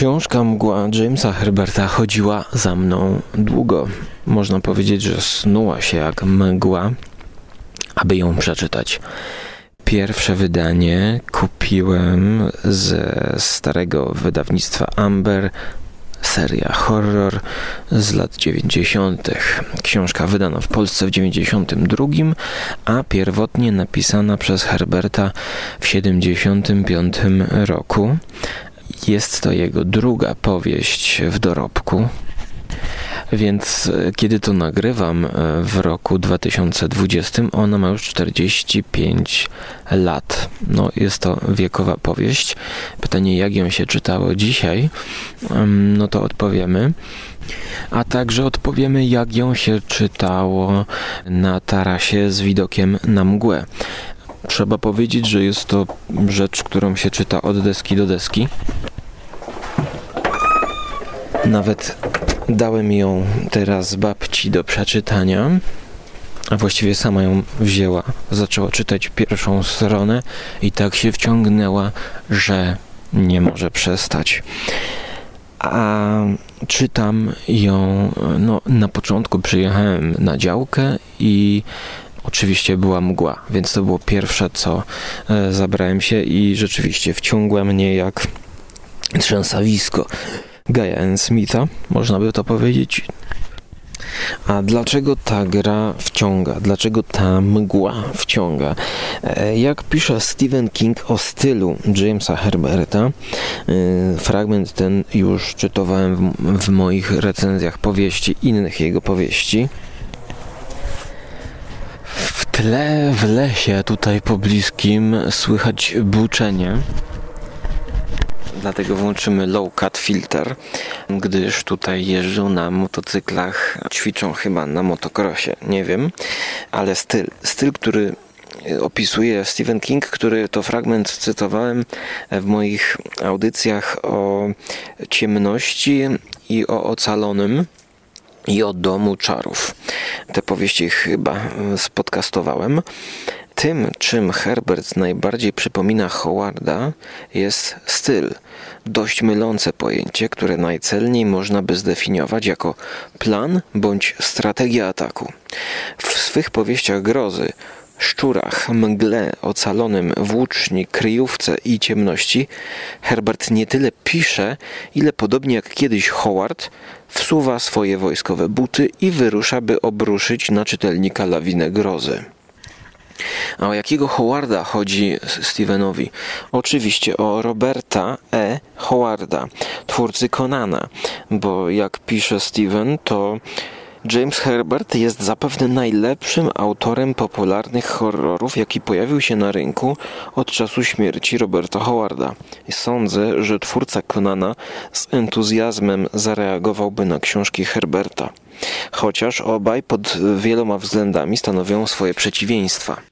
Książka Mgła Jamesa Herberta chodziła za mną długo. Można powiedzieć, że snuła się jak mgła, aby ją przeczytać. Pierwsze wydanie kupiłem ze starego wydawnictwa Amber seria horror z lat 90. Książka wydana w Polsce w 92, a pierwotnie napisana przez Herberta w 75 roku. Jest to jego druga powieść w dorobku. Więc e, kiedy to nagrywam e, w roku 2020, ona ma już 45 lat. No, jest to wiekowa powieść. Pytanie, jak ją się czytało dzisiaj, no to odpowiemy. A także odpowiemy, jak ją się czytało na tarasie z widokiem na mgłę. Trzeba powiedzieć, że jest to rzecz, którą się czyta od deski do deski. Nawet dałem ją teraz babci do przeczytania, a właściwie sama ją wzięła. Zaczęła czytać pierwszą stronę i tak się wciągnęła, że nie może przestać. A czytam ją, no na początku przyjechałem na działkę i oczywiście była mgła, więc to było pierwsze, co e, zabrałem się i rzeczywiście wciągła mnie jak trzęsawisko. Gaia Smitha, można by to powiedzieć. A dlaczego ta gra wciąga? Dlaczego ta mgła wciąga? E, jak pisze Stephen King o stylu Jamesa Herberta, e, fragment ten już czytowałem w, w moich recenzjach powieści, innych jego powieści. Tle w lesie tutaj pobliskim słychać buczenie. Dlatego włączymy low cut filter, gdyż tutaj jeżdżą na motocyklach, ćwiczą chyba na motocrossie, nie wiem, ale styl, styl, który opisuje Stephen King, który to fragment cytowałem w moich audycjach o ciemności i o ocalonym i o domu czarów. Te powieści chyba spodcastowałem. Tym, czym Herbert najbardziej przypomina Howarda, jest styl. Dość mylące pojęcie, które najcelniej można by zdefiniować jako plan bądź strategia ataku. W swych powieściach grozy szczurach, mgle, ocalonym włóczni, kryjówce i ciemności, Herbert nie tyle pisze, ile podobnie jak kiedyś Howard, wsuwa swoje wojskowe buty i wyrusza, by obruszyć na czytelnika lawinę grozy. A o jakiego Howarda chodzi Stevenowi? Oczywiście o Roberta E. Howarda, twórcy Conana, bo jak pisze Steven, to James Herbert jest zapewne najlepszym autorem popularnych horrorów, jaki pojawił się na rynku od czasu śmierci Roberta Howarda. Sądzę, że twórca Conana z entuzjazmem zareagowałby na książki Herberta, chociaż obaj pod wieloma względami stanowią swoje przeciwieństwa.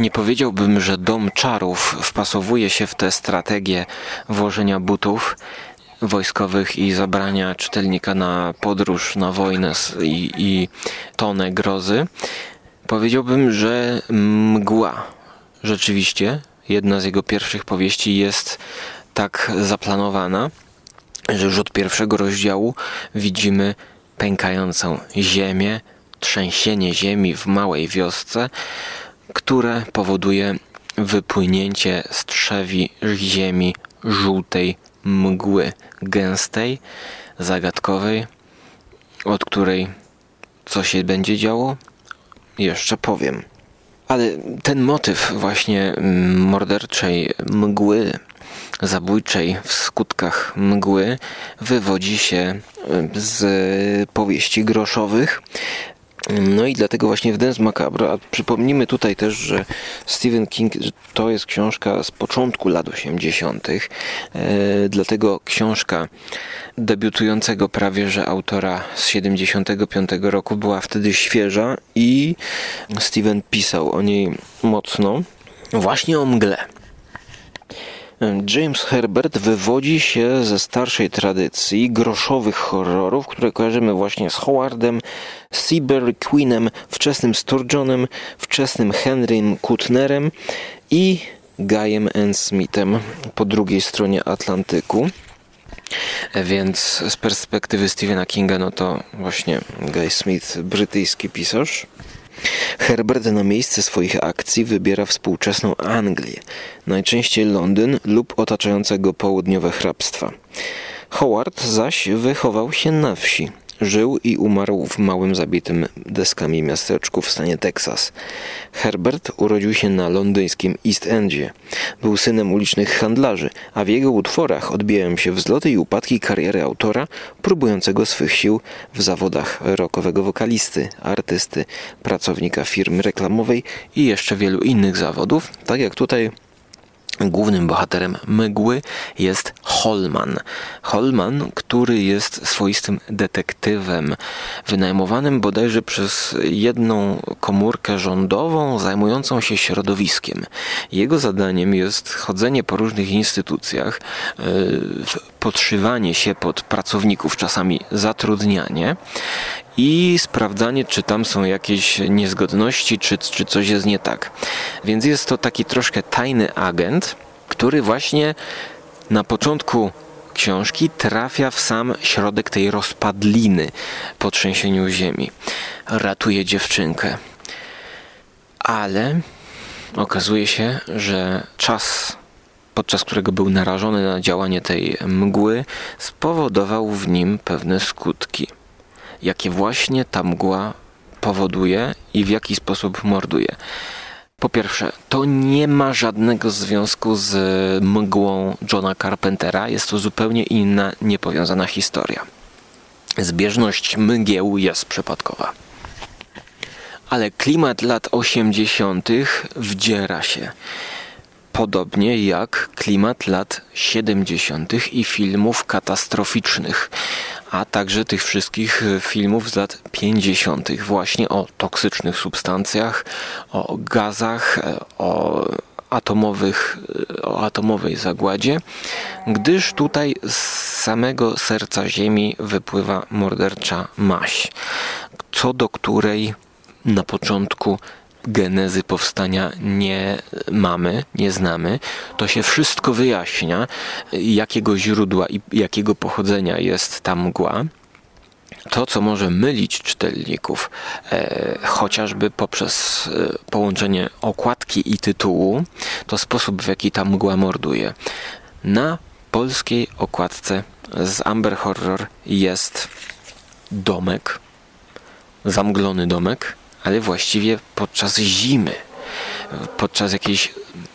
Nie powiedziałbym, że dom czarów wpasowuje się w tę strategię włożenia butów wojskowych i zabrania czytelnika na podróż, na wojnę i, i tonę grozy. Powiedziałbym, że mgła rzeczywiście, jedna z jego pierwszych powieści jest tak zaplanowana, że już od pierwszego rozdziału widzimy pękającą ziemię, trzęsienie ziemi w małej wiosce, które powoduje wypłynięcie z trzewi ziemi żółtej mgły gęstej, zagadkowej, od której co się będzie działo, jeszcze powiem. Ale ten motyw właśnie morderczej mgły, zabójczej w skutkach mgły, wywodzi się z powieści groszowych, no i dlatego właśnie w Dance Macabre, a przypomnijmy tutaj też, że Stephen King to jest książka z początku lat 80., e, dlatego książka debiutującego prawie że autora z 75 roku była wtedy świeża i Steven pisał o niej mocno, właśnie o mgle. James Herbert wywodzi się ze starszej tradycji groszowych horrorów, które kojarzymy właśnie z Howardem, Seabury Queenem, wczesnym Sturgeonem, wczesnym Henrym Kutnerem i Guyem N. Smithem po drugiej stronie Atlantyku. Więc z perspektywy Stephena Kinga, no to właśnie Guy Smith, brytyjski pisarz. Herbert na miejsce swoich akcji wybiera współczesną Anglię, najczęściej Londyn lub otaczające go południowe hrabstwa. Howard zaś wychował się na wsi, Żył i umarł w małym zabitym deskami miasteczku w stanie Teksas. Herbert urodził się na londyńskim East Endzie. Był synem ulicznych handlarzy, a w jego utworach odbijają się wzloty i upadki kariery autora próbującego swych sił w zawodach rockowego wokalisty, artysty, pracownika firmy reklamowej i jeszcze wielu innych zawodów, tak jak tutaj Głównym bohaterem mgły jest Holman. Holman, który jest swoistym detektywem, wynajmowanym bodajże przez jedną komórkę rządową zajmującą się środowiskiem. Jego zadaniem jest chodzenie po różnych instytucjach, e, podszywanie się pod pracowników, czasami zatrudnianie i sprawdzanie, czy tam są jakieś niezgodności, czy, czy coś jest nie tak. Więc jest to taki troszkę tajny agent, który właśnie na początku książki trafia w sam środek tej rozpadliny po trzęsieniu ziemi. Ratuje dziewczynkę. Ale okazuje się, że czas, podczas którego był narażony na działanie tej mgły, spowodował w nim pewne skutki jakie właśnie ta mgła powoduje i w jaki sposób morduje. Po pierwsze, to nie ma żadnego związku z mgłą Johna Carpentera, jest to zupełnie inna, niepowiązana historia. Zbieżność mgieł jest przypadkowa. Ale klimat lat 80. wdziera się. Podobnie jak klimat lat 70. i filmów katastroficznych a także tych wszystkich e, filmów z lat 50. właśnie o toksycznych substancjach, o gazach, e, o atomowych, e, o atomowej zagładzie, gdyż tutaj z samego serca Ziemi wypływa mordercza maś, co do której na początku genezy powstania nie mamy, nie znamy, to się wszystko wyjaśnia, jakiego źródła i jakiego pochodzenia jest ta mgła. To, co może mylić czytelników, e, chociażby poprzez e, połączenie okładki i tytułu, to sposób, w jaki ta mgła morduje. Na polskiej okładce z Amber Horror jest domek, zamglony domek, ale właściwie podczas zimy, podczas jakiejś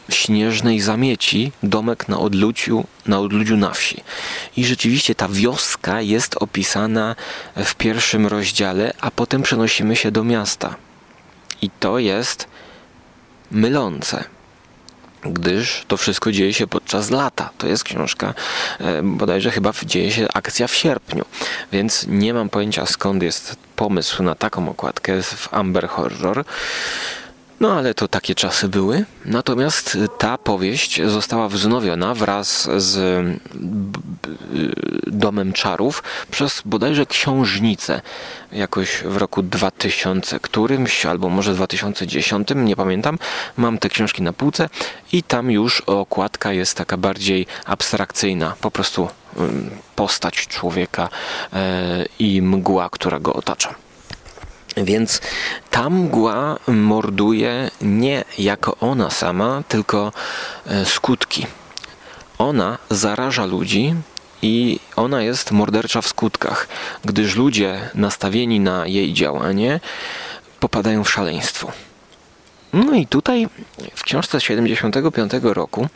śnieżnej zamieci, domek na odludziu, na odludziu na wsi. I rzeczywiście ta wioska jest opisana w pierwszym rozdziale, a potem przenosimy się do miasta. I to jest mylące gdyż to wszystko dzieje się podczas lata. To jest książka, e, bodajże chyba dzieje się akcja w sierpniu, więc nie mam pojęcia skąd jest pomysł na taką okładkę w Amber Horror. No ale to takie czasy były. Natomiast ta powieść została wznowiona wraz z Domem Czarów przez bodajże książnicę jakoś w roku 2000 którymś, albo może 2010, nie pamiętam. Mam te książki na półce i tam już okładka jest taka bardziej abstrakcyjna. Po prostu postać człowieka e, i mgła, która go otacza. Więc ta mgła morduje nie jako ona sama, tylko e, skutki. Ona zaraża ludzi i ona jest mordercza w skutkach, gdyż ludzie nastawieni na jej działanie popadają w szaleństwo. No i tutaj w książce z 75 roku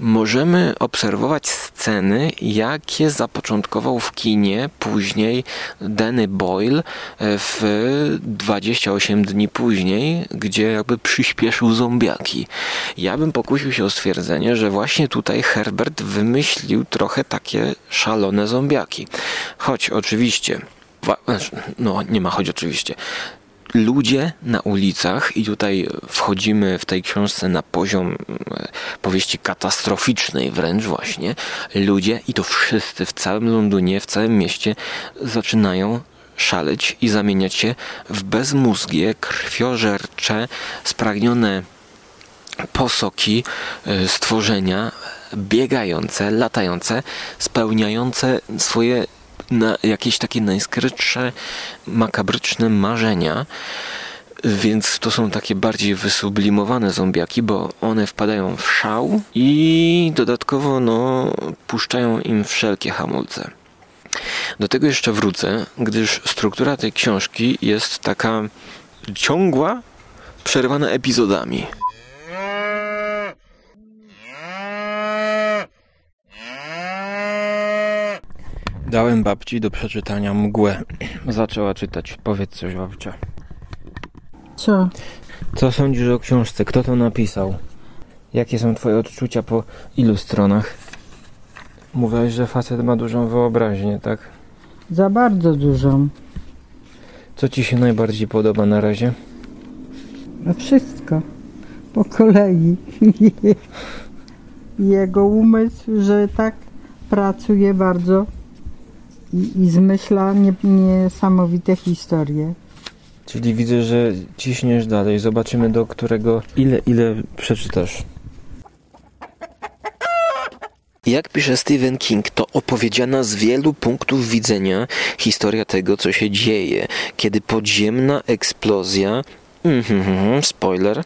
możemy obserwować sceny, jakie zapoczątkował w kinie później Danny Boyle w 28 dni później, gdzie jakby przyspieszył zombiaki. Ja bym pokusił się o stwierdzenie, że właśnie tutaj Herbert wymyślił trochę takie szalone zombiaki. Choć oczywiście, znaczy, no nie ma choć oczywiście, ludzie na ulicach, i tutaj wchodzimy w tej książce na poziom e, powieści katastroficznej wręcz właśnie, ludzie i to wszyscy w całym Londynie, w całym mieście zaczynają szaleć i zamieniać się w bezmózgie, krwiożercze, spragnione posoki e, stworzenia, biegające, latające, spełniające swoje na jakieś takie najskrytsze, makabryczne marzenia. Więc to są takie bardziej wysublimowane zombiaki, bo one wpadają w szał i dodatkowo no, puszczają im wszelkie hamulce. Do tego jeszcze wrócę, gdyż struktura tej książki jest taka ciągła, przerywana epizodami. Dałem babci do przeczytania mgłę. Zaczęła czytać. Powiedz coś, babcia. Co? Co sądzisz o książce? Kto to napisał? Jakie są twoje odczucia po ilu stronach? Mówiłaś, że facet ma dużą wyobraźnię, tak? Za bardzo dużą. Co ci się najbardziej podoba na razie? No wszystko. Po kolei. Jego umysł, że tak pracuje bardzo i, i zmyśla nie, niesamowite historie. Czyli widzę, że ciśniesz dalej. Zobaczymy do którego ile ile przeczytasz. Jak pisze Stephen King, to opowiedziana z wielu punktów widzenia historia tego, co się dzieje, kiedy podziemna eksplozja Mhm, spoiler.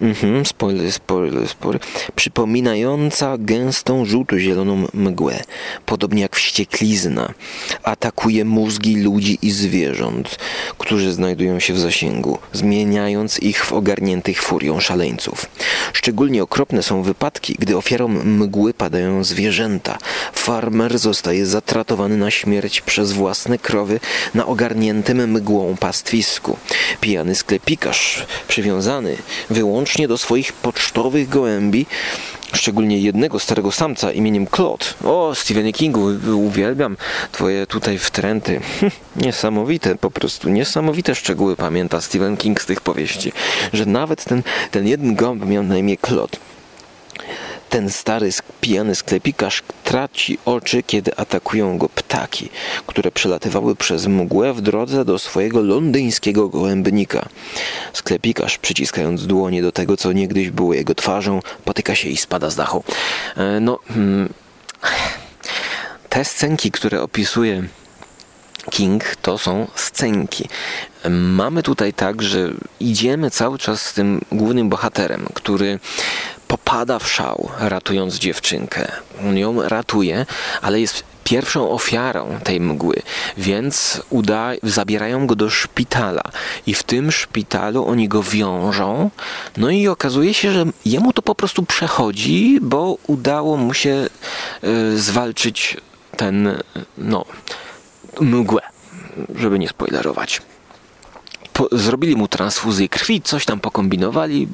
Mhm, spoiler, spoiler, spoiler. Przypominająca gęstą żółto-zieloną mgłę, podobnie jak wścieklizna, atakuje mózgi ludzi i zwierząt, którzy znajdują się w zasięgu, zmieniając ich w ogarniętych furią szaleńców. Szczególnie okropne są wypadki, gdy ofiarą mgły padają zwierzęta. Farmer zostaje zatratowany na śmierć przez własne krowy na ogarniętym mgłą pastwisku. Pijany sklepik przywiązany wyłącznie do swoich pocztowych gołębi, szczególnie jednego starego samca imieniem Claude. O, Stephenie Kingu, uwielbiam twoje tutaj wtręty. Niesamowite, po prostu niesamowite szczegóły pamięta Stephen King z tych powieści, że nawet ten, ten jeden gąb miał na imię Claude. Ten stary, pijany sklepikarz traci oczy, kiedy atakują go ptaki, które przelatywały przez mgłę w drodze do swojego londyńskiego gołębnika. Sklepikarz, przyciskając dłonie do tego, co niegdyś było jego twarzą, potyka się i spada z dachu. E, no, hmm, te scenki, które opisuje King to są scenki. Mamy tutaj tak, że idziemy cały czas z tym głównym bohaterem, który popada w szał, ratując dziewczynkę. On ją ratuje, ale jest pierwszą ofiarą tej mgły, więc uda, zabierają go do szpitala i w tym szpitalu oni go wiążą. No i okazuje się, że jemu to po prostu przechodzi, bo udało mu się y, zwalczyć ten, no, mgłę, żeby nie spoilerować po, zrobili mu transfuzję krwi, coś tam pokombinowali,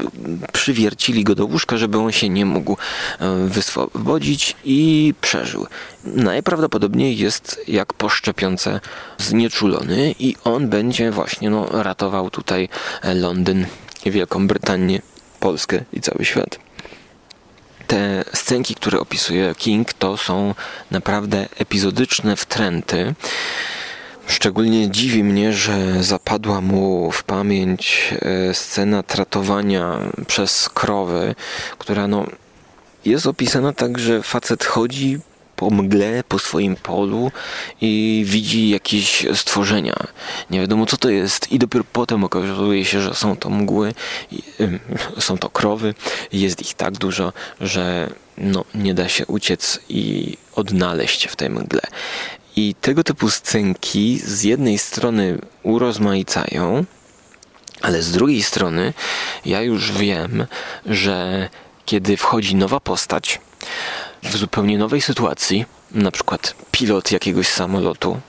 przywiercili go do łóżka, żeby on się nie mógł e, wyswobodzić i przeżył. Najprawdopodobniej jest jak po szczepionce znieczulony i on będzie właśnie no, ratował tutaj Londyn, Wielką Brytanię, Polskę i cały świat te scenki, które opisuje King, to są naprawdę epizodyczne wtręty. Szczególnie dziwi mnie, że zapadła mu w pamięć e, scena tratowania przez krowy, która no, jest opisana tak, że facet chodzi po mgle, po swoim polu i widzi jakieś stworzenia. Nie wiadomo co to jest i dopiero potem okazuje się, że są to mgły, są to krowy, jest ich tak dużo, że no, nie da się uciec i odnaleźć w tej mgle. I tego typu scenki z jednej strony urozmaicają, ale z drugiej strony ja już wiem, że kiedy wchodzi nowa postać w zupełnie nowej sytuacji, na przykład pilot jakiegoś samolotu,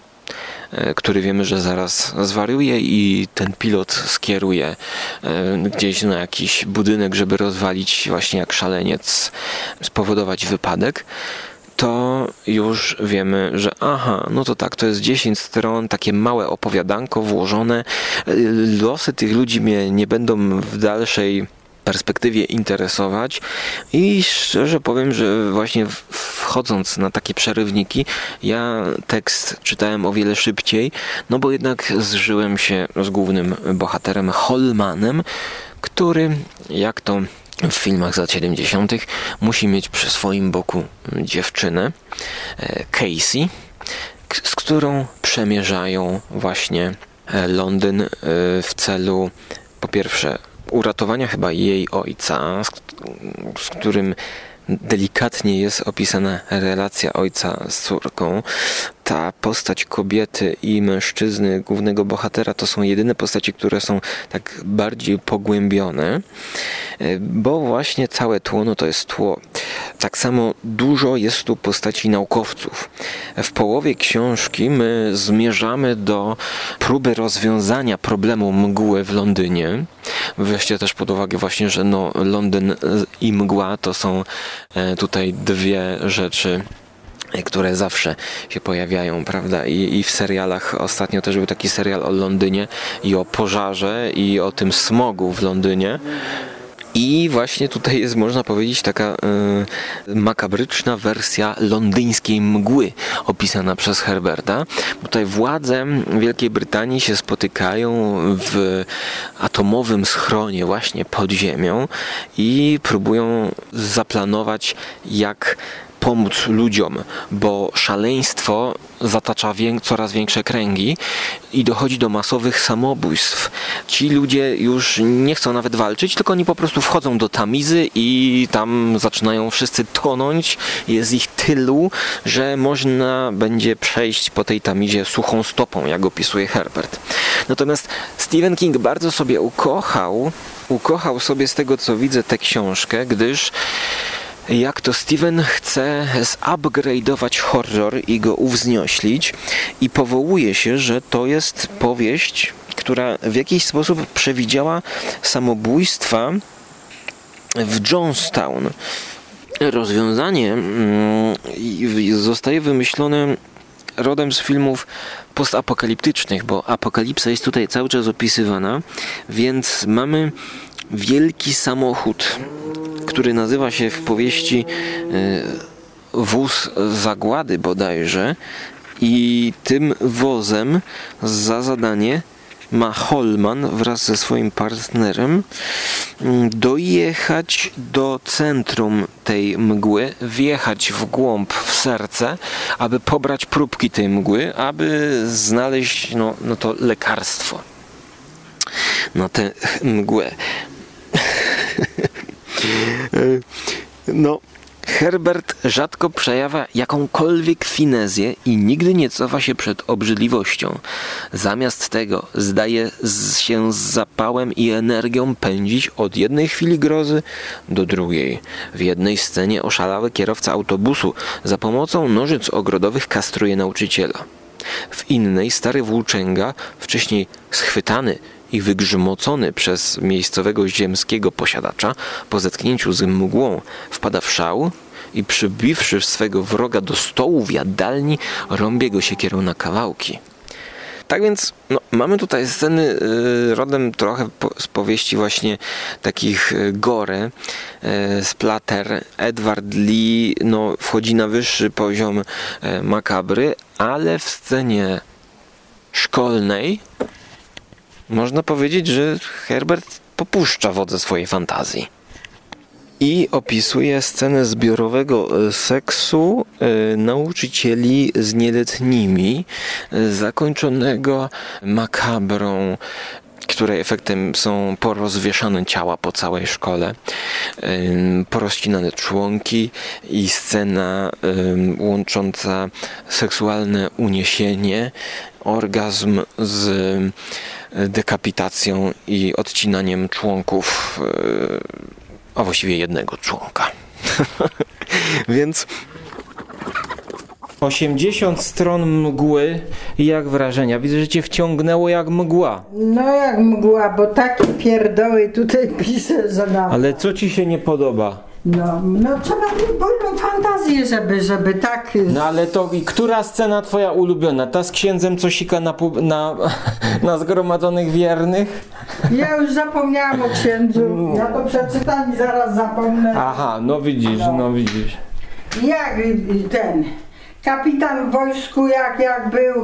e, który wiemy, że zaraz zwariuje i ten pilot skieruje e, gdzieś na jakiś budynek, żeby rozwalić właśnie jak szaleniec, spowodować wypadek, to już wiemy, że aha, no to tak, to jest 10 stron, takie małe opowiadanko włożone. Losy tych ludzi mnie nie będą w dalszej perspektywie interesować i szczerze powiem, że właśnie wchodząc na takie przerywniki, ja tekst czytałem o wiele szybciej, no bo jednak zżyłem się z głównym bohaterem Holmanem, który, jak to w filmach z lat 70., musi mieć przy swoim boku dziewczynę, e, Casey, z którą przemierzają właśnie e, Londyn e, w celu po pierwsze uratowania chyba jej ojca, z, z którym delikatnie jest opisana relacja ojca z córką. Ta postać kobiety i mężczyzny, głównego bohatera, to są jedyne postaci, które są tak bardziej pogłębione, bo właśnie całe tło no to jest tło. Tak samo dużo jest tu postaci naukowców. W połowie książki my zmierzamy do próby rozwiązania problemu mgły w Londynie. Weźcie też pod uwagę właśnie, że no Londyn i mgła to są e, tutaj dwie rzeczy które zawsze się pojawiają, prawda? I, I w serialach ostatnio też był taki serial o Londynie i o pożarze i o tym smogu w Londynie. I właśnie tutaj jest, można powiedzieć, taka y, makabryczna wersja londyńskiej mgły opisana przez Herberta. Tutaj władze Wielkiej Brytanii się spotykają w atomowym schronie właśnie pod ziemią i próbują zaplanować, jak pomóc ludziom, bo szaleństwo zatacza coraz większe kręgi i dochodzi do masowych samobójstw. Ci ludzie już nie chcą nawet walczyć, tylko oni po prostu wchodzą do tamizy i tam zaczynają wszyscy tonąć. Jest ich tylu, że można będzie przejść po tej tamizie suchą stopą, jak opisuje Herbert. Natomiast Stephen King bardzo sobie ukochał, ukochał sobie z tego co widzę tę książkę, gdyż jak to Steven chce zupgrade'ować horror i go uwznioślić i powołuje się, że to jest powieść, która w jakiś sposób przewidziała samobójstwa w Jonestown. Rozwiązanie mm, zostaje wymyślone rodem z filmów postapokaliptycznych, bo apokalipsa jest tutaj cały czas opisywana, więc mamy wielki samochód który nazywa się w powieści e, Wóz Zagłady bodajże i tym wozem za zadanie ma Holman wraz ze swoim partnerem mm, dojechać do centrum tej mgły, wjechać w głąb, w serce, aby pobrać próbki tej mgły, aby znaleźć no, no to lekarstwo na tę mgłę. No, Herbert rzadko przejawia jakąkolwiek finezję i nigdy nie cofa się przed obrzydliwością. Zamiast tego zdaje się z zapałem i energią pędzić od jednej chwili grozy do drugiej. W jednej scenie oszalały kierowca autobusu za pomocą nożyc ogrodowych kastruje nauczyciela. W innej stary włóczęga, wcześniej schwytany i wygrzmocony przez miejscowego ziemskiego posiadacza, po zetknięciu z mgłą wpada w szał i przybiwszy swego wroga do stołu w jadalni, rąbie go siekierą na kawałki. Tak więc no, mamy tutaj sceny y, rodem trochę po, z powieści właśnie takich y, gore, y, splatter. Edward Lee no, wchodzi na wyższy poziom y, makabry, ale w scenie szkolnej można powiedzieć, że Herbert popuszcza wodze swojej fantazji. I opisuje scenę zbiorowego e, seksu e, nauczycieli z nieletnimi, e, zakończonego makabrą której efektem są porozwieszane ciała po całej szkole, porozcinane członki i scena łącząca seksualne uniesienie, orgazm z dekapitacją i odcinaniem członków, e, a właściwie jednego członka. Więc 80 stron mgły i jak wrażenia? Widzę, że cię wciągnęło jak mgła. No jak mgła, bo takie pierdoły tutaj piszę, że na... Ale co ci się nie podoba? No, no trzeba mieć bujną fantazję, żeby, żeby tak... No ale to i która scena twoja ulubiona? Ta z księdzem, co sika na, na, na zgromadzonych wiernych? Ja już zapomniałam o księdzu. Ja to przeczytam i zaraz zapomnę. Aha, no widzisz, no, No. widzisz. Jak ten kapitan w wojsku, jak, jak był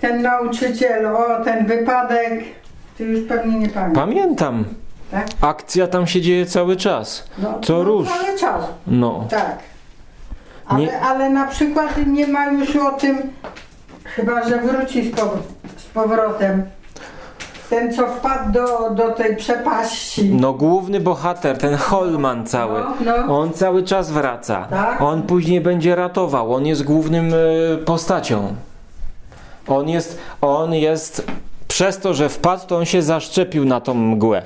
ten nauczyciel, o ten wypadek, ty już pewnie nie pamiętasz, Pamiętam. tak? Akcja tam się dzieje cały czas. No, Co no, rusz. Cały czas, No. tak. Ale, Nie- ale na przykład nie ma już o tym, chyba że wróci z, pow- z powrotem, ten co wpadł do, do tej przepaści. No główny bohater, ten Holman cały, No, no. on cały czas wraca. Tak. On później będzie ratował, on jest głównym e, postacią. On jest, on jest, przez to, że wpadł, to on się zaszczepił na tą mgłę.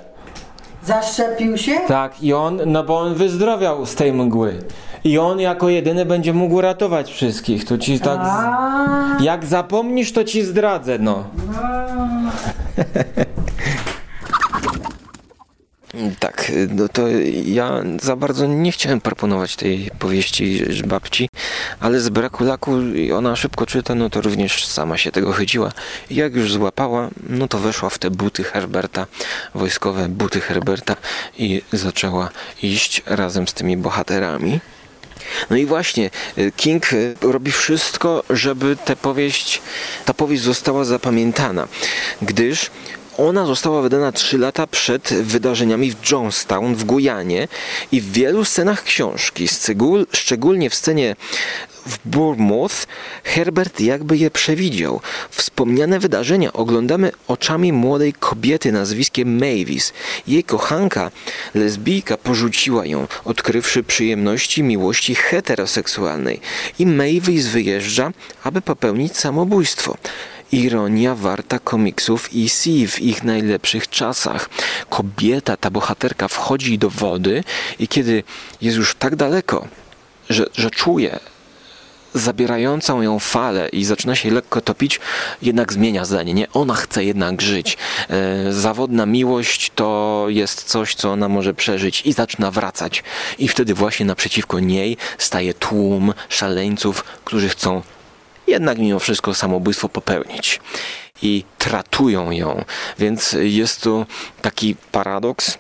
Zaszczepił się? Tak, i on, no bo on wyzdrowiał z tej mgły. I on jako jedyny będzie mógł ratować wszystkich. To ci tak. z- Jak zapomnisz, to ci zdradzę, no. Tak, no to ja za bardzo nie chciałem proponować tej powieści babci, ale z braku laku ona szybko czyta, no to również sama się tego chyciła. Jak już złapała, no to weszła w te buty Herberta, wojskowe buty Herberta i zaczęła iść razem z tymi bohaterami. No i właśnie, y, King y, robi wszystko, żeby tę powieść, ta powieść została zapamiętana, gdyż ona została wydana 3 lata przed wydarzeniami w Jonestown w Gujanie i w wielu scenach książki, szczegól, szczególnie w scenie w Bournemouth, Herbert jakby je przewidział. Wspomniane wydarzenia oglądamy oczami młodej kobiety nazwiskiem Mavis. Jej kochanka, lesbijka, porzuciła ją, odkrywszy przyjemności miłości heteroseksualnej. I Mavis wyjeżdża, aby popełnić samobójstwo. Ironia warta komiksów EC w ich najlepszych czasach. Kobieta, ta bohaterka wchodzi do wody i kiedy jest już tak daleko, że, że czuje zabierającą ją falę i zaczyna się lekko topić, jednak zmienia zdanie. Nie, ona chce jednak żyć. E, zawodna miłość to jest coś, co ona może przeżyć i zaczyna wracać. I wtedy właśnie naprzeciwko niej staje tłum szaleńców, którzy chcą jednak mimo wszystko samobójstwo popełnić. I tratują ją. Więc jest tu taki paradoks.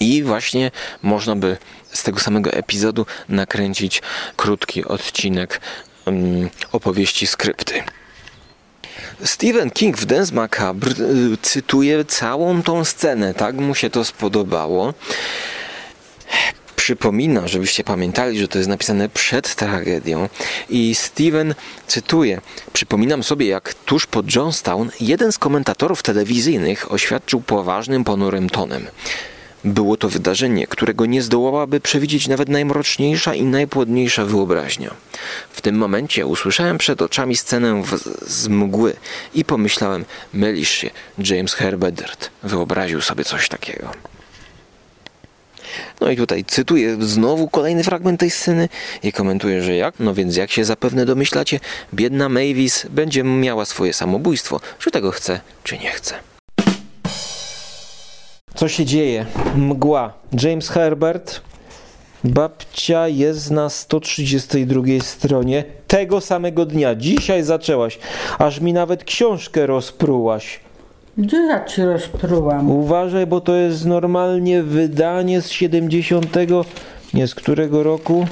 I właśnie można by z tego samego epizodu nakręcić krótki odcinek um, opowieści skrypty. Stephen King w Dance Macabre y, cytuje całą tą scenę, tak mu się to spodobało. Przypomina, żebyście pamiętali, że to jest napisane przed tragedią. I Steven cytuje: Przypominam sobie, jak tuż po Jonestown jeden z komentatorów telewizyjnych oświadczył poważnym, ponurym tonem. Było to wydarzenie, którego nie zdołałaby przewidzieć nawet najmroczniejsza i najpłodniejsza wyobraźnia. W tym momencie usłyszałem przed oczami scenę w, z mgły i pomyślałem, mylisz się, James Herbert wyobraził sobie coś takiego. No i tutaj cytuję znowu kolejny fragment tej sceny i komentuję, że jak? No więc jak się zapewne domyślacie, biedna Mavis będzie miała swoje samobójstwo, czy tego chce, czy nie chce. Co się dzieje? Mgła. James Herbert. Babcia jest na 132 stronie tego samego dnia. Dzisiaj zaczęłaś. Aż mi nawet książkę rozprułaś. Gdzie ja ci rozprułam? Uważaj, bo to jest normalnie wydanie z 70. Nie z którego roku?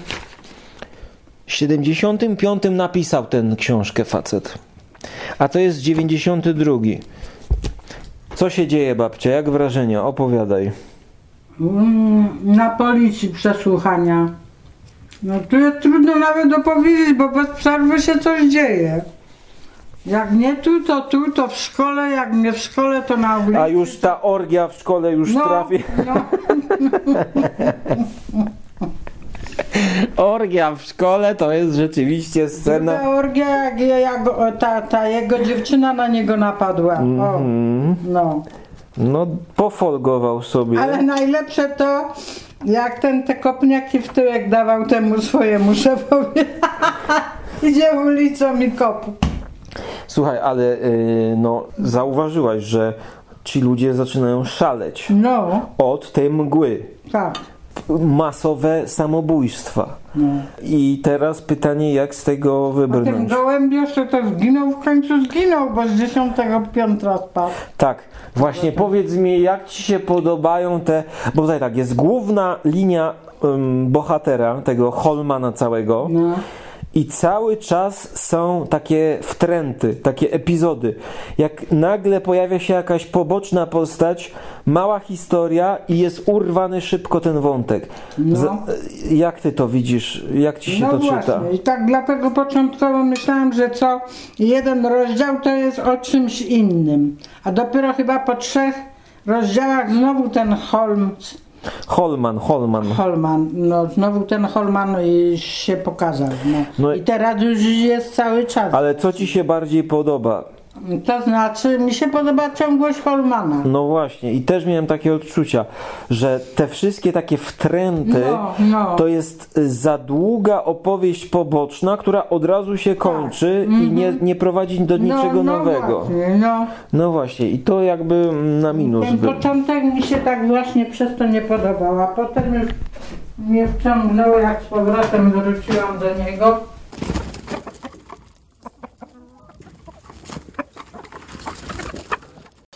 W 75 napisał ten książkę facet. A to jest 92. Co się dzieje, babcia? Jak wrażenia? Opowiadaj. Mm, Na policji przesłuchania. No tu jest trudno nawet opowiedzieć, bo bez przerwy się coś dzieje. Jak nie tu, to tu, to w szkole, jak nie w szkole, to na ulicy. A już ta orgia w szkole już no, trafi. no, Orgia w szkole to jest rzeczywiście scena. Druga orgia, jak, jak ta, ta jego dziewczyna na niego napadła. O, Mhm. no. No, pofolgował sobie. Ale najlepsze to, jak ten te kopniaki w tyłek dawał temu swojemu szefowi. Idzie ulicą i kopu. Słuchaj, ale yy, no, zauważyłaś, że ci ludzie zaczynają szaleć No, od tej mgły. tak. Masowe samobójstwa. No. I teraz pytanie, jak z tego A ten wybrnąć? gołębiosz to, to zginął, w końcu zginął, bo z dziesiątego piętra spadł. Tak, właśnie powiedz mi, jak ci się podobają te. Bo tutaj tak, jest główna linia em, bohatera, tego Holmana całego. No. I cały czas są takie wtręty, takie epizody. Jak nagle pojawia się jakaś poboczna postać, mała historia i jest urwany szybko ten wątek. No. Za- jak ty to widzisz? Jak ci się No to właśnie, czyta? i tak dlatego początkowo myślałam, że co jeden rozdział to jest o czymś innym. A dopiero chyba po trzech rozdziałach znowu ten Holmes, Holman, Holman. Holman, no znowu ten Holman się pokazał. No. No I teraz już jest cały czas. Ale co ci się bardziej podoba? To znaczy, mi się podoba ciągłość Holmana. No właśnie, i też miałem takie odczucia, że te wszystkie takie wtręty No, no. to jest za długa opowieść poboczna, która od razu się kończy i nie, nie prowadzi do niczego Tak. Mhm. no, no nowego. Właśnie, no. No właśnie, i to jakby na minus Ten był. początek mi się tak właśnie przez to nie podobał, a potem już mnie wciągnęło, jak z powrotem wróciłam do niego.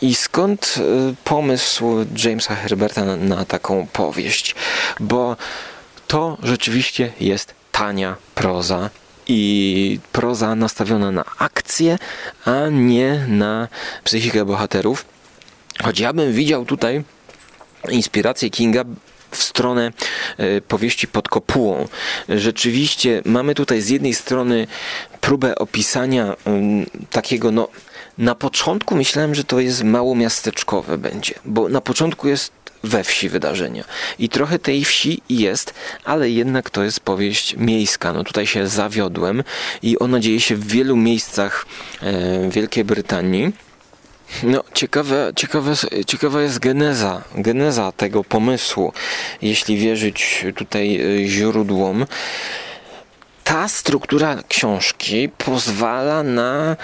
I skąd y, pomysł Jamesa Herberta na, taką powieść? Bo to rzeczywiście jest tania proza i proza nastawiona na akcję, a nie na psychikę bohaterów. Choć ja bym widział tutaj inspirację Kinga w stronę e, powieści pod kopułą. Rzeczywiście mamy tutaj z jednej strony próbę opisania mm, takiego no na początku myślałem, że to jest mało miasteczkowe będzie, bo na początku jest we wsi wydarzenia. I trochę tej wsi jest, ale jednak to jest powieść miejska. No tutaj się zawiodłem i ona dzieje się w wielu miejscach e, Wielkiej Brytanii. No, ciekawe, ciekawe, ciekawa jest geneza, geneza tego pomysłu, jeśli wierzyć tutaj y, źródłom. Ta struktura książki pozwala na.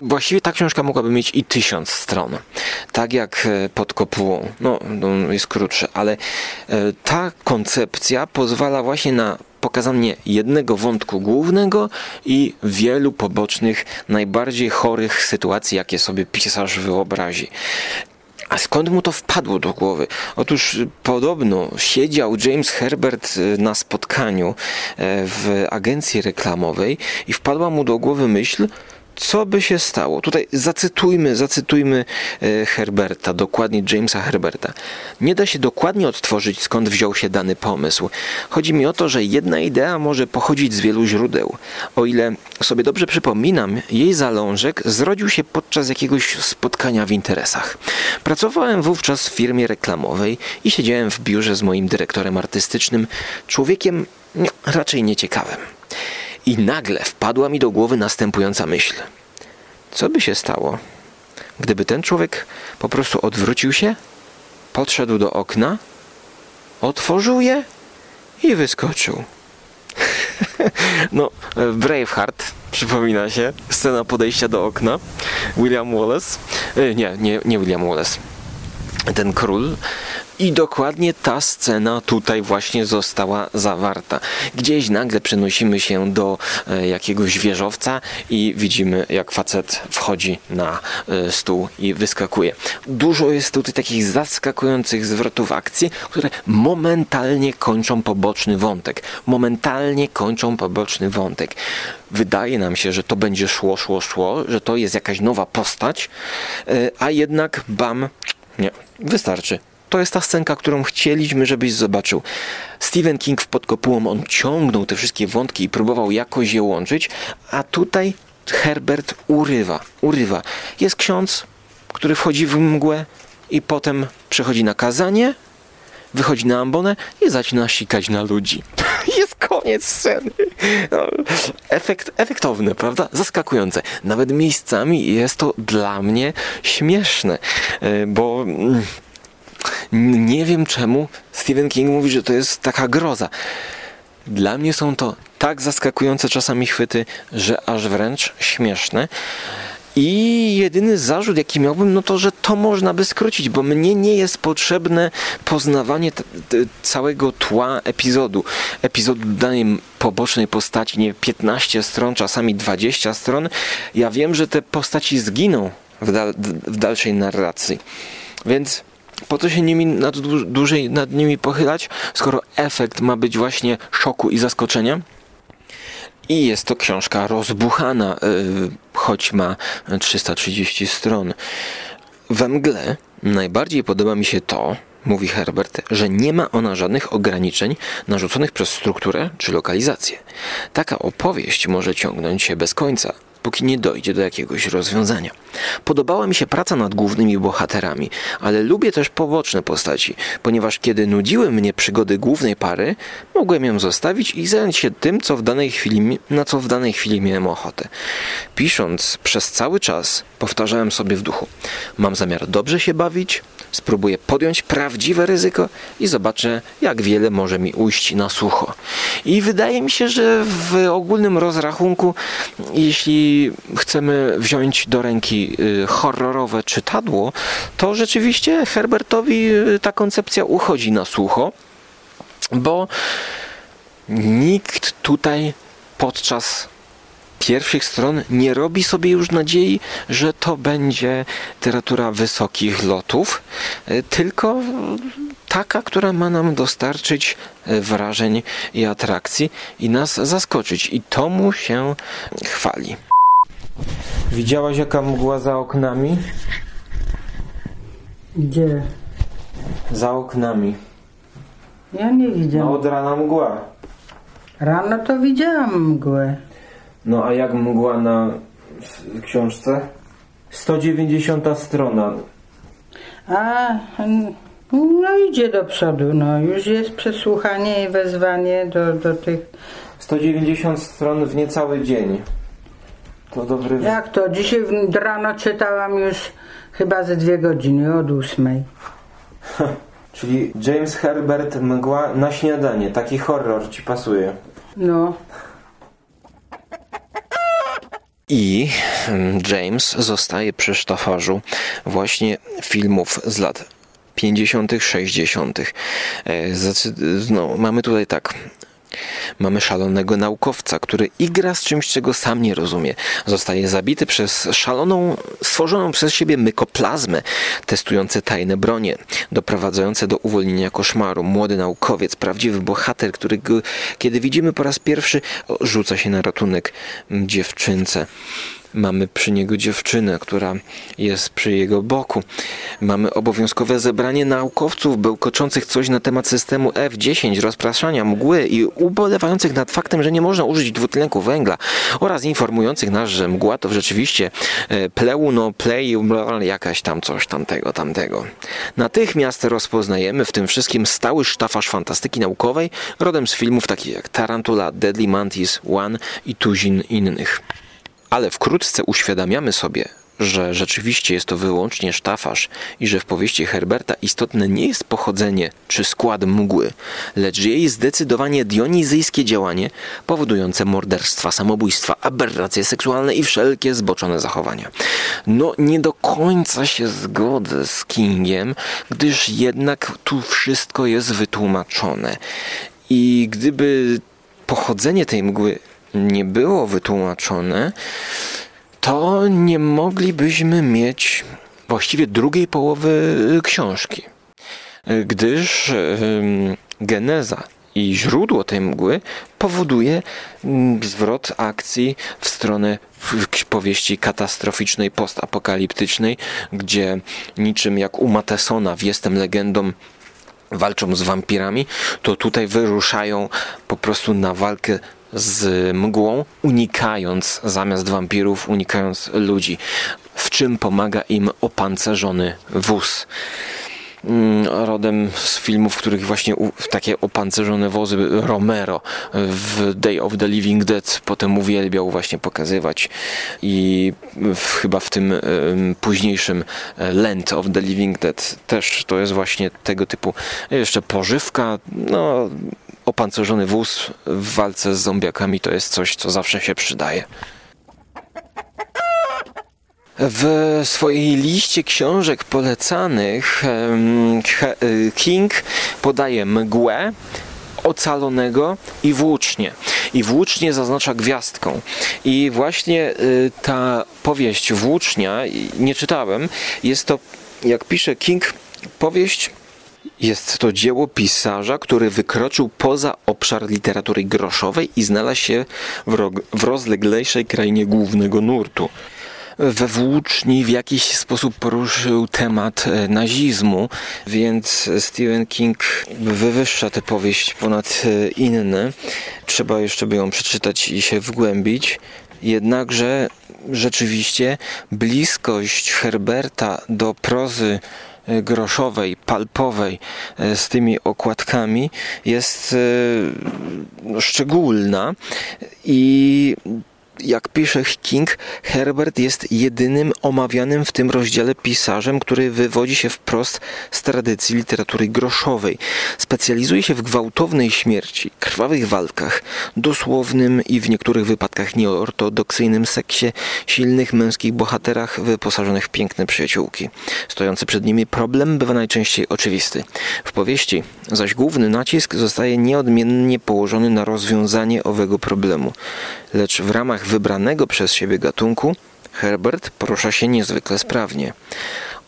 Właściwie ta książka mogłaby mieć i tysiąc stron. Tak jak e, pod kopułą. No, no jest krótsze, ale e, ta koncepcja pozwala właśnie na pokazanie jednego wątku głównego i wielu pobocznych, najbardziej chorych sytuacji, jakie sobie pisarz wyobrazi. A skąd mu to wpadło do głowy? Otóż podobno siedział James Herbert y, na spotkaniu e, w agencji reklamowej i wpadła mu do głowy myśl, co by się stało? Tutaj zacytujmy, zacytujmy e, Herberta, dokładnie Jamesa Herberta. Nie da się dokładnie odtworzyć, skąd wziął się dany pomysł. Chodzi mi o to, że jedna idea może pochodzić z wielu źródeł. O ile sobie dobrze przypominam, jej zalążek zrodził się podczas jakiegoś spotkania w interesach. Pracowałem wówczas w firmie reklamowej i siedziałem w biurze z moim dyrektorem artystycznym, człowiekiem raczej nieciekawym. I nagle wpadła mi do głowy następująca myśl. Co by się stało, gdyby ten człowiek po prostu odwrócił się, podszedł do okna, otworzył je i wyskoczył? no, Braveheart przypomina się, scena podejścia do okna. William Wallace. E, Nie, nie, nie William Wallace. Ten król. I dokładnie ta scena tutaj właśnie została zawarta. Gdzieś nagle przenosimy się do e, jakiegoś wieżowca i widzimy, jak facet wchodzi na e, stół i wyskakuje. Dużo jest tutaj takich zaskakujących zwrotów akcji, które momentalnie kończą poboczny wątek. Momentalnie kończą poboczny wątek. Wydaje nam się, że to będzie szło, szło, szło, że to jest jakaś nowa postać, e, a jednak bam, nie, wystarczy. To jest ta scenka, którą chcieliśmy, żebyś zobaczył. Stephen King w podkopułą, on ciągnął te wszystkie wątki i próbował jakoś je łączyć, a tutaj Herbert urywa, urywa. Jest ksiądz, który wchodzi w mgłę i potem przechodzi na kazanie, wychodzi na ambonę i zaczyna sikać na ludzi. Koniec sceny. No, efekt, efektowny, prawda? Zaskakujące. Nawet miejscami jest to dla mnie śmieszne, e, bo mm, nie wiem czemu Stephen King mówi, że to jest taka groza. Dla mnie są to tak zaskakujące czasami chwyty, że aż wręcz śmieszne. I jedyny zarzut, jaki miałbym, no to, że to można by skrócić, bo mnie nie jest potrzebne poznawanie całego tła epizodu. Epizodu danej pobocznej postaci, nie 15 stron, czasami 20 stron. Ja wiem, że te postaci zginą w, dal- w dalszej narracji. Więc po co się nimi nad, dłużej nad nimi pochylać, skoro efekt ma być właśnie szoku i zaskoczenia? I jest to książka rozbuchana, yy, choć ma 330 stron. We mgle najbardziej podoba mi się to, mówi Herbert, że nie ma ona żadnych ograniczeń narzuconych przez strukturę czy lokalizację. Taka opowieść może ciągnąć się bez końca, póki nie dojdzie do jakiegoś rozwiązania. Podobała mi się praca nad głównymi bohaterami, ale lubię też poboczne postaci, ponieważ kiedy nudziły mnie przygody głównej pary, mogłem ją zostawić i zająć się tym, co w danej chwili, na co w danej chwili miałem ochotę. Pisząc przez cały czas, powtarzałem sobie w duchu: Mam zamiar dobrze się bawić, spróbuję podjąć prawdziwe ryzyko i zobaczę, jak wiele może mi ujść na sucho. I wydaje mi się, że w ogólnym rozrachunku, jeśli chcemy wziąć do ręki y, horrorowe czytadło, to rzeczywiście Herbertowi y, ta koncepcja uchodzi na sucho, bo nikt tutaj podczas pierwszych stron nie robi sobie już nadziei, że to będzie literatura wysokich lotów, y, tylko taka, która ma nam dostarczyć y, wrażeń i atrakcji i nas zaskoczyć. I to mu się chwali. Widziałaś jaka mgła za oknami? Gdzie? Za oknami. Ja nie No widziałam. od rana mgła. Rano to widziałam mgłę. No a jak mgła na książce? 190 strona. A, no idzie do przodu, no. Już jest przesłuchanie i wezwanie do, do tych... 190 stron w niecały dzień. To dobry Jak to? Dzisiaj w- rano czytałam już chyba ze dwie godziny, od ósmej. Czyli James Herbert Mgła na śniadanie. Taki horror ci pasuje. No, I mm, James zostaje przy sztafarzu właśnie filmów z lat 50., 60. E, No, mamy tutaj tak. Mamy szalonego naukowca, który igra z czymś, czego sam nie rozumie. Zostaje zabity przez szaloną, stworzoną przez siebie mykoplazmę, testujące tajne bronie, doprowadzające do uwolnienia koszmaru. Młody naukowiec, prawdziwy bohater, który kiedy widzimy po raz pierwszy, rzuca się na ratunek dziewczynce. Mamy przy niego dziewczynę, która jest przy jego boku. Mamy obowiązkowe zebranie naukowców bełkoczących coś na temat systemu F-10, rozpraszania mgły i ubolewających nad faktem, że nie można użyć dwutlenku węgla oraz informujących nas, że mgła to rzeczywiście e, pleuno, bla, jakaś tam coś tamtego, tamtego. Natychmiast rozpoznajemy w tym wszystkim stały sztafaż fantastyki naukowej rodem z filmów takich jak Tarantula, Deadly Mantis, One i tuzin innych. Ale wkrótce uświadamiamy sobie, że rzeczywiście jest to wyłącznie sztafaż i że w powieści Herberta istotne nie jest pochodzenie czy skład mgły, lecz jej zdecydowanie dionizyjskie działanie powodujące morderstwa, samobójstwa, aberracje seksualne i wszelkie zboczone zachowania. No nie do końca się zgodzę z Kingiem, gdyż jednak tu wszystko jest wytłumaczone. I gdyby pochodzenie tej mgły nie było wytłumaczone, to nie moglibyśmy mieć właściwie drugiej połowy y, książki. Gdyż geneza i źródło tej mgły powoduje mm, zwrot akcji w stronę powieści katastroficznej, postapokaliptycznej, gdzie niczym jak u Matesona w Jestem legendą walczą z wampirami, to tutaj wyruszają po prostu na walkę z mgłą, unikając zamiast wampirów, unikając ludzi. W czym pomaga im opancerzony wóz. Mm, Rodem z filmów, w których właśnie takie opancerzone wozy Romero w Day of the Living Dead potem uwielbiał właśnie pokazywać i w, chyba w tym em, późniejszym e, Land of the Living Dead też to jest właśnie tego typu jeszcze pożywka, no opancerzony wóz w walce z zombiakami to jest coś, co zawsze się przydaje. W swojej liście książek polecanych King podaje mgłę, ocalonego i włócznie. I włócznie zaznacza gwiazdką. I właśnie y, ta powieść Włócznia, nie czytałem, jest to, jak pisze King, powieść jest to dzieło pisarza, który wykroczył poza obszar literatury groszowej i znalazł się w, w rozleglejszej krainie głównego nurtu we włóczni w jakiś sposób poruszył temat e, nazizmu, więc Stephen King wywyższa tę powieść ponad e, inne. Trzeba jeszcze by ją przeczytać i się wgłębić. Jednakże rzeczywiście bliskość Herberta do prozy groszowej, palpowej z tymi okładkami jest szczególna i jak pisze King, Herbert jest jedynym omawianym w tym rozdziale pisarzem, który wywodzi się wprost z tradycji literatury groszowej. Specjalizuje się w gwałtownej śmierci, krwawych walkach, dosłownym i w niektórych wypadkach nieortodoksyjnym seksie, silnych męskich bohaterach wyposażonych w piękne przyjaciółki. Stojący przed nimi problem bywa najczęściej oczywisty. W powieści zaś główny nacisk zostaje nieodmiennie położony na rozwiązanie owego problemu. Lecz w ramach wybranego przez siebie gatunku Herbert porusza się niezwykle sprawnie.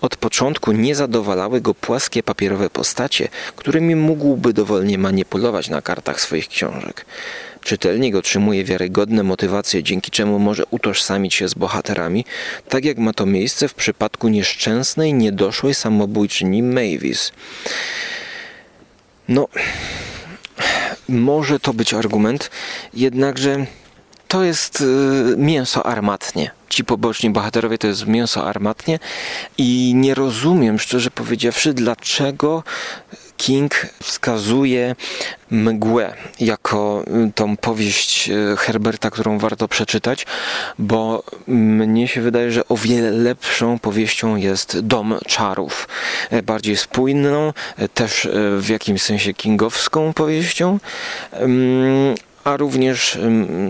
Od początku nie zadowalały go płaskie papierowe postacie, którymi mógłby dowolnie manipulować na kartach swoich książek. Czytelnik otrzymuje wiarygodne motywacje, dzięki czemu może utożsamić się z bohaterami, tak jak ma to miejsce w przypadku nieszczęsnej, niedoszłej samobójczyni Mavis. No, może to być argument, jednakże to jest y, mięso armatnie. Ci poboczni bohaterowie to jest mięso armatnie i nie rozumiem, szczerze powiedziawszy, dlaczego King wskazuje mgłę jako y, tą powieść y, Herberta, którą warto przeczytać, bo mnie się wydaje, że o wiele lepszą powieścią jest Dom Czarów. E, bardziej spójną, e, też e, w jakimś sensie kingowską powieścią a również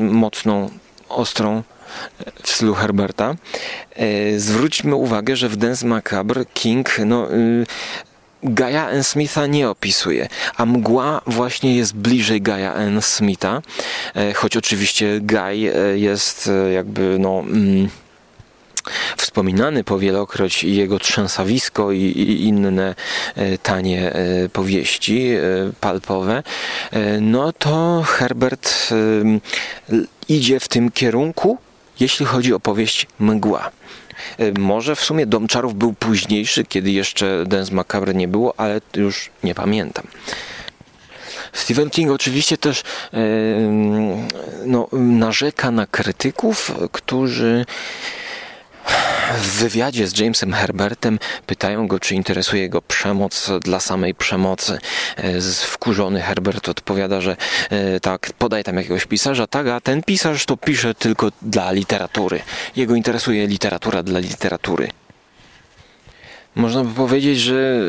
mocną, ostrą w stylu Herberta. E, zwróćmy uwagę, że w Dance Macabre King no, y, Gaia N. Smitha nie opisuje, a mgła właśnie jest bliżej Gaia N. Smitha, e, choć oczywiście Guy e, jest jakby no mm, wspominany powielokroć jego trzęsawisko i, i inne e, tanie e, powieści e, palpowe, no to Herbert idzie w tym kierunku, jeśli chodzi o powieść Mgła. Może w sumie Dom Czarów był późniejszy, kiedy jeszcze Dance Macabre nie było, ale już nie pamiętam. Stephen King oczywiście też no, narzeka na krytyków, którzy w wywiadzie z Jamesem Herbertem pytają go, czy interesuje go przemoc dla samej przemocy. E, wkurzony Herbert odpowiada, że e, tak, podaj tam jakiegoś pisarza, tak, a ten pisarz to pisze tylko dla literatury. Jego interesuje literatura dla literatury. Można by powiedzieć, że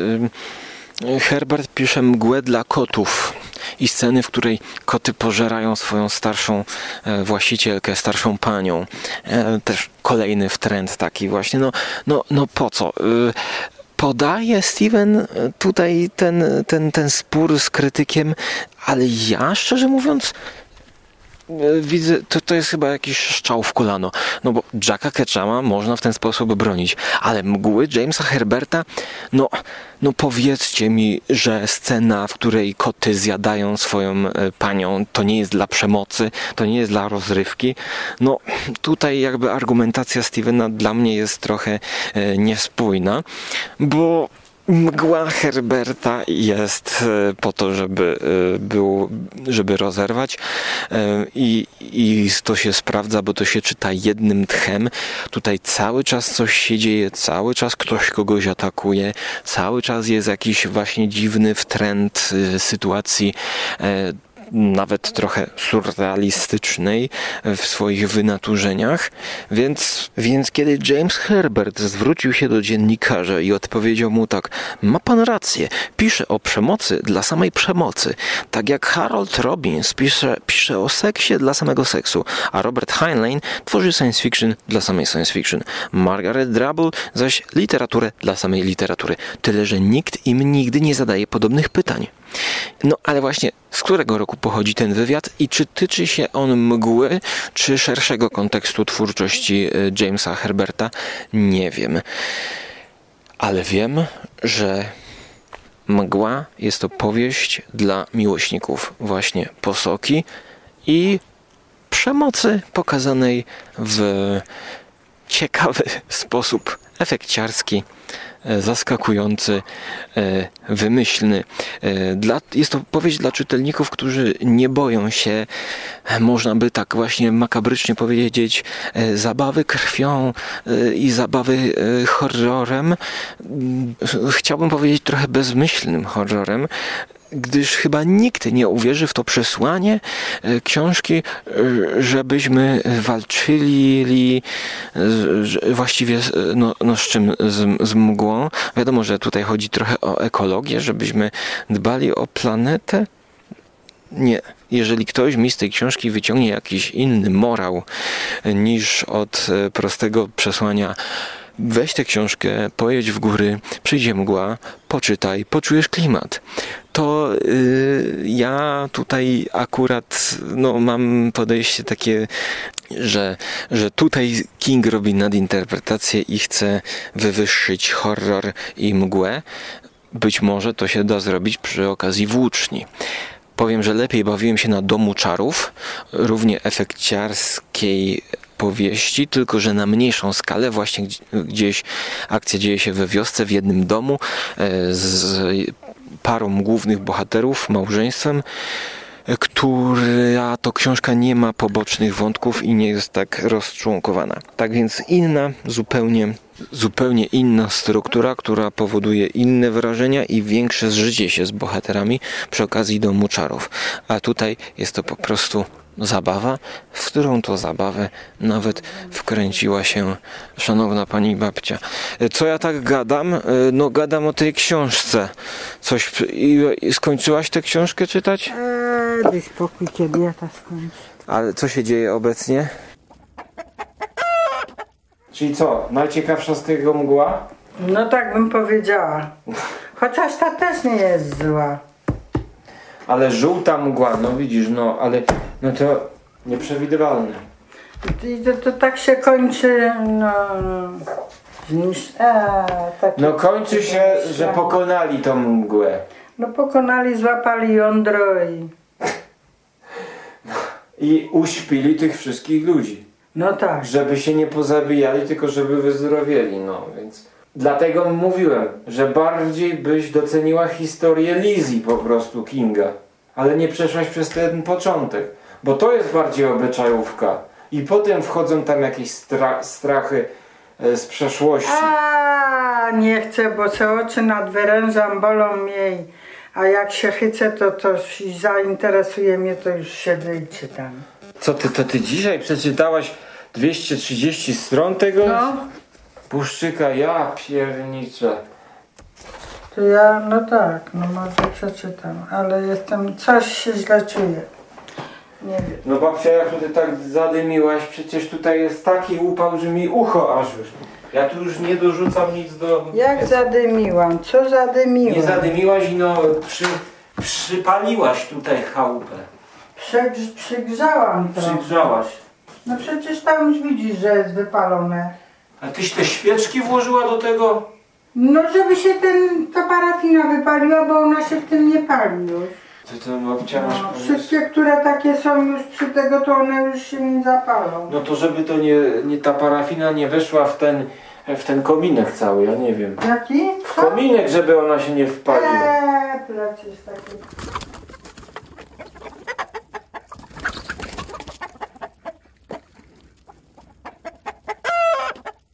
Herbert pisze mgłę dla kotów i sceny, w której koty pożerają swoją starszą e, właścicielkę, starszą panią. E, też kolejny w trend taki właśnie. No, no, no po co? E, podaje Steven tutaj ten, ten, ten spór z krytykiem, ale ja szczerze mówiąc widzę, to, to jest chyba jakiś szczał w kolano. No bo Jacka Ketchama można w ten sposób bronić, ale mgły Jamesa Herberta, no, no powiedzcie mi, że scena, w której koty zjadają swoją e, panią, to nie jest dla przemocy, to nie jest dla rozrywki. No tutaj jakby argumentacja Stevena dla mnie jest trochę e, niespójna, bo Mgła Herberta jest e, po to, żeby, e, był, żeby rozerwać e, I, i to się sprawdza, bo to się czyta jednym tchem. Tutaj cały czas coś się dzieje, cały czas ktoś kogoś atakuje, cały czas jest jakiś właśnie dziwny wtręt sytuacji nawet trochę surrealistycznej w swoich wynaturzeniach. Więc, więc kiedy James Herbert zwrócił się do dziennikarza i odpowiedział mu tak: Ma pan rację, pisze o przemocy dla samej przemocy. Tak jak Harold Robbins pisze, pisze o seksie dla samego seksu, a Robert Heinlein tworzy science fiction dla samej science fiction. Margaret Drabble zaś literaturę dla samej literatury. Tyle, że nikt im nigdy nie zadaje podobnych pytań. No ale właśnie, z którego roku pochodzi ten wywiad i czy tyczy się on mgły, czy szerszego kontekstu twórczości e, Jamesa Herberta? Nie wiem. Ale wiem, że Mgła jest to powieść dla miłośników właśnie posoki i przemocy pokazanej w ciekawy sposób efekciarski, zaskakujący, e, wymyślny. E, Dla, jest to powieść dla czytelników, którzy nie boją się, można by tak właśnie makabrycznie powiedzieć, zabawy krwią i zabawy horrorem. Mm, Chciałbym powiedzieć trochę bezmyślnym horrorem, gdyż chyba nikt nie uwierzy w to przesłanie e, książki, e, żebyśmy walczyli właściwie no, no z czym? Z, z mgłą. Wiadomo, że tutaj chodzi trochę o ekologię, żebyśmy dbali o planetę. Nie. Jeżeli ktoś mi z tej książki wyciągnie jakiś inny morał e, niż od prostego przesłania weź tę książkę, pojedź w góry, przyjdzie mgła, poczytaj, poczujesz klimat. To y, ja tutaj akurat no, mam podejście takie, że, że tutaj King robi nadinterpretację i chce wywyższyć horror i mgłę. Być może to się da zrobić przy okazji włóczni. Powiem, że lepiej bawiłem się na Domu Czarów, równie efekciarskiej powieści, tylko że na mniejszą skalę, właśnie gdzie- gdzieś akcja dzieje się we wiosce, w jednym domu e, z parą głównych bohaterów, małżeństwem, e, która to książka nie ma pobocznych wątków i nie jest tak rozczłonkowana. Tak więc inna, zupełnie, zupełnie inna struktura, która powoduje inne wrażenia i większe zżycie się z bohaterami przy okazji Domu Czarów. A tutaj jest to po prostu zabawa, w którą to zabawę nawet wkręciła się szanowna pani babcia. Co ja tak gadam? E, No gadam o tej książce. Coś i, i skończyłaś tę książkę czytać? Eee, daj spokój, kiedy ja to skończę. Ale co się dzieje obecnie? Czyli co? Najciekawsza z tego mgła? No tak bym powiedziała. Chociaż ta też nie jest zła. Ale żółta mgła, no widzisz, no ale no to nieprzewidywalne. I to, to tak się kończy, no... Znisz... Takie- No kończy się, że pokonali tą mgłę. No pokonali, złapali jądro i... I uśpili tych wszystkich ludzi. No tak. Żeby się nie pozabijali, tylko żeby wyzdrowieli, no więc... Dlatego mówiłem, że bardziej byś doceniła historię Lizzie po prostu Kinga. Ale nie przeszłaś przez ten początek. Bo to jest bardziej obyczajówka. I potem wchodzą tam jakieś stra strachy e, z przeszłości. A nie chcę, bo se oczy nadwyrężam, bolą mnie. A jak się chycę, to, to zainteresuje mnie, to już siedzę i czytam. Co ty, to ty dzisiaj przeczytałaś 230 stron tego? No, Puszczyka, ja pierniczę. to ja, no tak, no może przeczytam, ale jestem, coś się źle czuję. Nie wiem. No babcia, jak tutaj tak zadymiłaś, przecież tutaj jest taki upał, że mi ucho aż już. Ja tu już nie dorzucam nic do... Jak zadymiłam, co zadymiłam? Nie zadymiłaś i no przy, przypaliłaś tutaj chałupę. Przegrz, przygrzałam to. Przygrzałaś. No przecież tam już widzisz, że jest wypalone. A tyś te świeczki włożyła do tego? No żeby się ten, ta parafina wypaliła, bo ona się w tym nie pali już. Ty to babcia masz No, pomysł? wszystkie, które takie są już przy tego, to one już się nie zapalą. No to żeby to nie, nie ta parafina nie weszła w ten, w ten kominek cały, ja nie wiem. Jaki? W kominek, żeby ona się nie wpaliła. Eee, przecież takie.